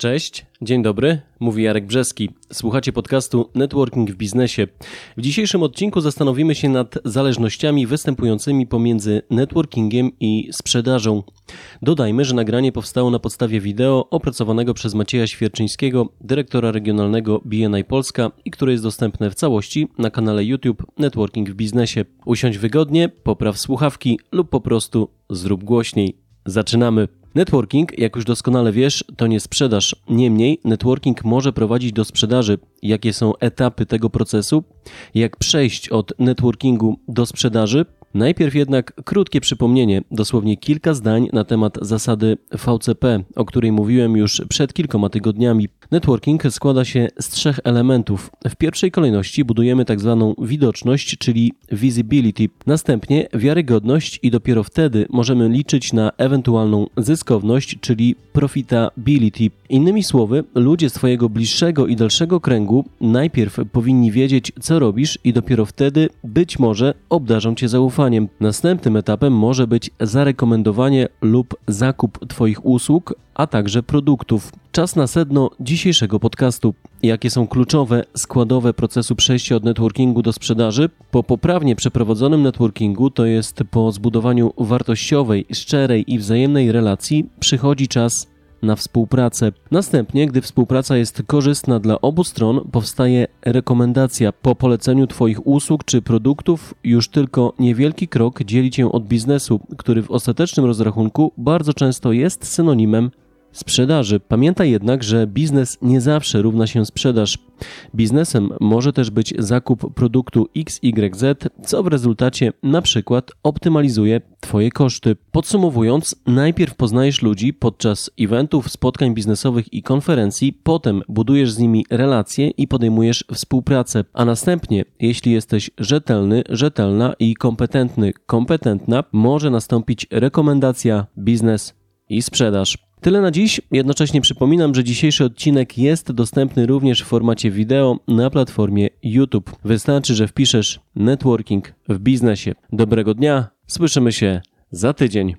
Cześć, dzień dobry, mówi Jarek Brzeski. Słuchacie podcastu Networking w biznesie. W dzisiejszym odcinku zastanowimy się nad zależnościami występującymi pomiędzy networkingiem i sprzedażą. Dodajmy, że nagranie powstało na podstawie wideo opracowanego przez Macieja Świerczyńskiego, dyrektora regionalnego BNI Polska i które jest dostępne w całości na kanale YouTube Networking w biznesie. Usiądź wygodnie, popraw słuchawki lub po prostu zrób głośniej. Zaczynamy. Networking, jak już doskonale wiesz, to nie sprzedaż. Niemniej, networking może prowadzić do sprzedaży. Jakie są etapy tego procesu? Jak przejść od networkingu do sprzedaży? Najpierw jednak krótkie przypomnienie, dosłownie kilka zdań na temat zasady VCP, o której mówiłem już przed kilkoma tygodniami. Networking składa się z trzech elementów. W pierwszej kolejności budujemy tak zwaną widoczność, czyli visibility, następnie wiarygodność i dopiero wtedy możemy liczyć na ewentualną zyskowność, czyli profitability. Innymi słowy, ludzie z Twojego bliższego i dalszego kręgu najpierw powinni wiedzieć, co robisz i dopiero wtedy być może obdarzą Cię zaufaniem. Następnym etapem może być zarekomendowanie lub zakup Twoich usług, a także produktów. Czas na sedno dzisiejszego podcastu. Jakie są kluczowe, składowe procesu przejścia od networkingu do sprzedaży? Po poprawnie przeprowadzonym networkingu, to jest po zbudowaniu wartościowej, szczerej i wzajemnej relacji, przychodzi czas na współpracę. Następnie, gdy współpraca jest korzystna dla obu stron, powstaje rekomendacja. Po poleceniu Twoich usług czy produktów, już tylko niewielki krok dzieli Cię od biznesu, który w ostatecznym rozrachunku bardzo często jest synonimem sprzedaży. Pamiętaj jednak, że biznes nie zawsze równa się sprzedaż. Biznesem może też być zakup produktu XYZ, co w rezultacie na przykład optymalizuje Twoje koszty. Podsumowując, najpierw poznajesz ludzi podczas eventów, spotkań biznesowych i konferencji, potem budujesz z nimi relacje i podejmujesz współpracę, a następnie, jeśli jesteś rzetelny, rzetelna i kompetentny, kompetentna, może nastąpić rekomendacja, biznes i sprzedaż. Tyle na dziś. Jednocześnie przypominam, że dzisiejszy odcinek jest dostępny również w formacie wideo na platformie YouTube. Wystarczy, że wpiszesz networking w biznesie. Dobrego dnia, słyszymy się za tydzień.